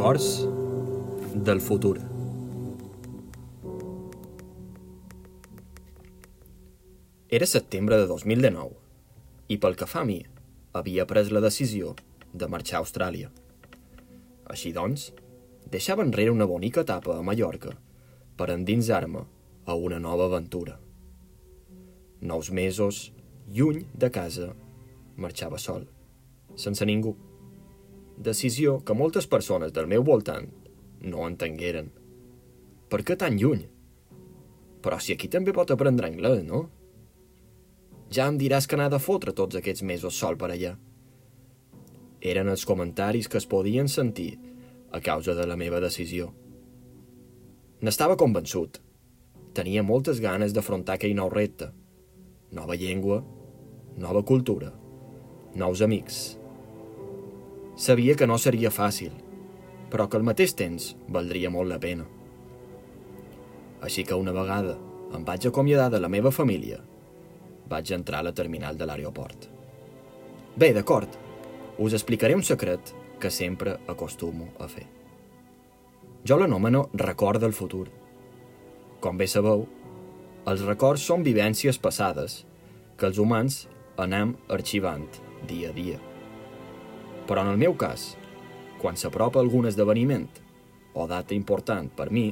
Records del futur. Era setembre de 2019 i pel que fa a mi, havia pres la decisió de marxar a Austràlia. Així doncs, deixava enrere una bonica etapa a Mallorca per endinsar-me a una nova aventura. Nous mesos, lluny de casa, marxava sol, sense ningú decisió que moltes persones del meu voltant no entengueren. Per què tan lluny? Però si aquí també pot aprendre anglès, no? Ja em diràs que n'ha de fotre tots aquests mesos sol per allà. Eren els comentaris que es podien sentir a causa de la meva decisió. N'estava convençut. Tenia moltes ganes d'afrontar aquell nou repte. Nova llengua, nova cultura, nous amics, Sabia que no seria fàcil, però que al mateix temps valdria molt la pena. Així que una vegada em vaig acomiadar de la meva família, vaig entrar a la terminal de l'aeroport. Bé, d'acord, us explicaré un secret que sempre acostumo a fer. Jo l'anomeno record del futur. Com bé sabeu, els records són vivències passades que els humans anem arxivant dia a dia. Però en el meu cas, quan s'apropa algun esdeveniment o data important per mi,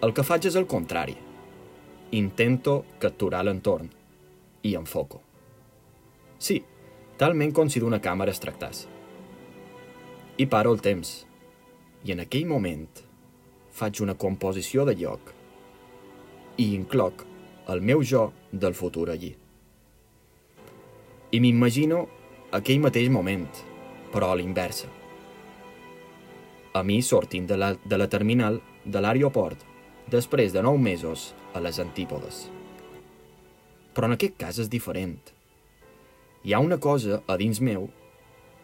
el que faig és el contrari. Intento capturar l'entorn i enfoco. Sí, talment com si d'una càmera es tractàs. I paro el temps. I en aquell moment faig una composició de lloc i incloc el meu jo del futur allí. I m'imagino aquell mateix moment, però a l'inversa. A mi sortint de la, de la terminal de l'aeroport després de nou mesos a les antípodes. Però en aquest cas és diferent. Hi ha una cosa a dins meu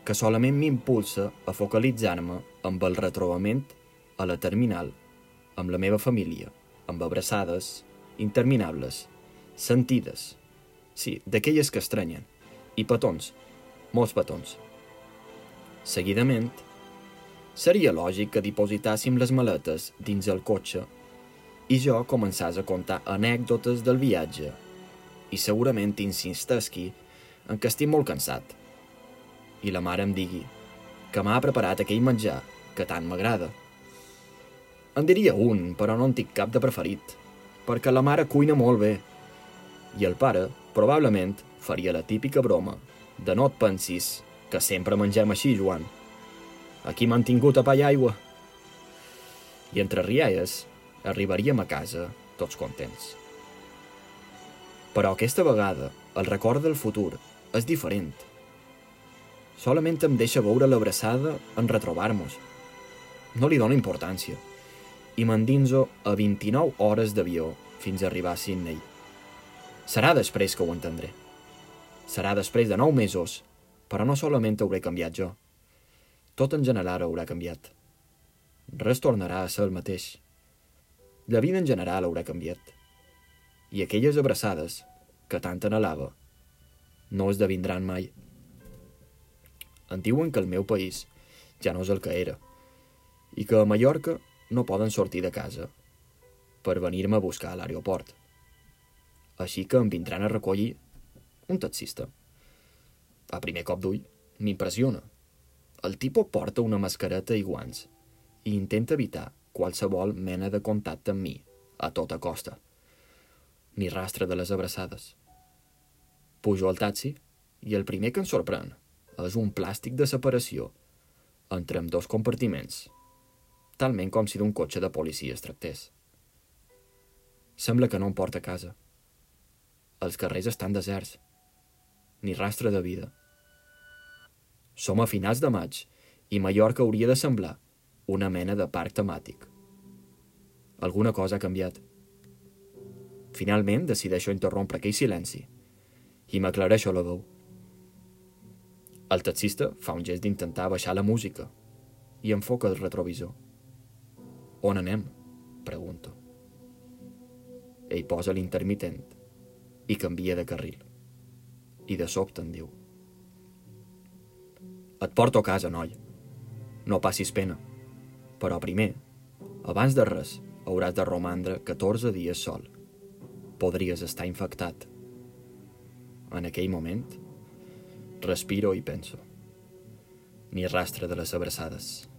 que solament m'impulsa a focalitzar-me amb el retrobament a la terminal, amb la meva família, amb abraçades interminables, sentides, sí, d'aquelles que estranyen, i petons, molts petons. Seguidament, seria lògic que dipositàssim les maletes dins el cotxe i jo començàs a contar anècdotes del viatge i segurament insistesqui en que estic molt cansat. I la mare em digui que m'ha preparat aquell menjar que tant m'agrada. En diria un, però no en tinc cap de preferit, perquè la mare cuina molt bé. I el pare, probablement, faria la típica broma de no et pensis que sempre mengem així, Joan. Aquí m'han tingut a pa i aigua. I entre rialles arribaríem a casa tots contents. Però aquesta vegada el record del futur és diferent. Solament em deixa veure l'abraçada en retrobar-nos. No li dono importància i m'endinso a 29 hores d'avió fins a arribar a Sydney. Serà després que ho entendré. Serà després de nou mesos, però no solament hauré canviat jo. Tot en general haurà canviat. Res tornarà a ser el mateix. La vida en general haurà canviat. I aquelles abraçades, que tant anhelava, no esdevindran mai. Em diuen que el meu país ja no és el que era i que a Mallorca no poden sortir de casa per venir-me a buscar a l'aeroport. Així que em vindran a recollir un taxista. A primer cop d'ull, m'impressiona. El tipus porta una mascareta i guants i intenta evitar qualsevol mena de contacte amb mi, a tota costa. Ni rastre de les abraçades. Pujo al taxi i el primer que em sorprèn és un plàstic de separació entre amb dos compartiments, talment com si d'un cotxe de policia es tractés. Sembla que no em porta a casa. Els carrers estan deserts ni rastre de vida. Som a finals de maig i Mallorca hauria de semblar una mena de parc temàtic. Alguna cosa ha canviat. Finalment decideixo interrompre aquell silenci i m'aclareixo la veu. El taxista fa un gest d'intentar baixar la música i enfoca el retrovisor. On anem? Pregunto. Ell posa l'intermitent i canvia de carril i de sobte em diu Et porto a casa, noi. No passis pena. Però primer, abans de res, hauràs de romandre 14 dies sol. Podries estar infectat. En aquell moment, respiro i penso. Ni rastre de les abraçades.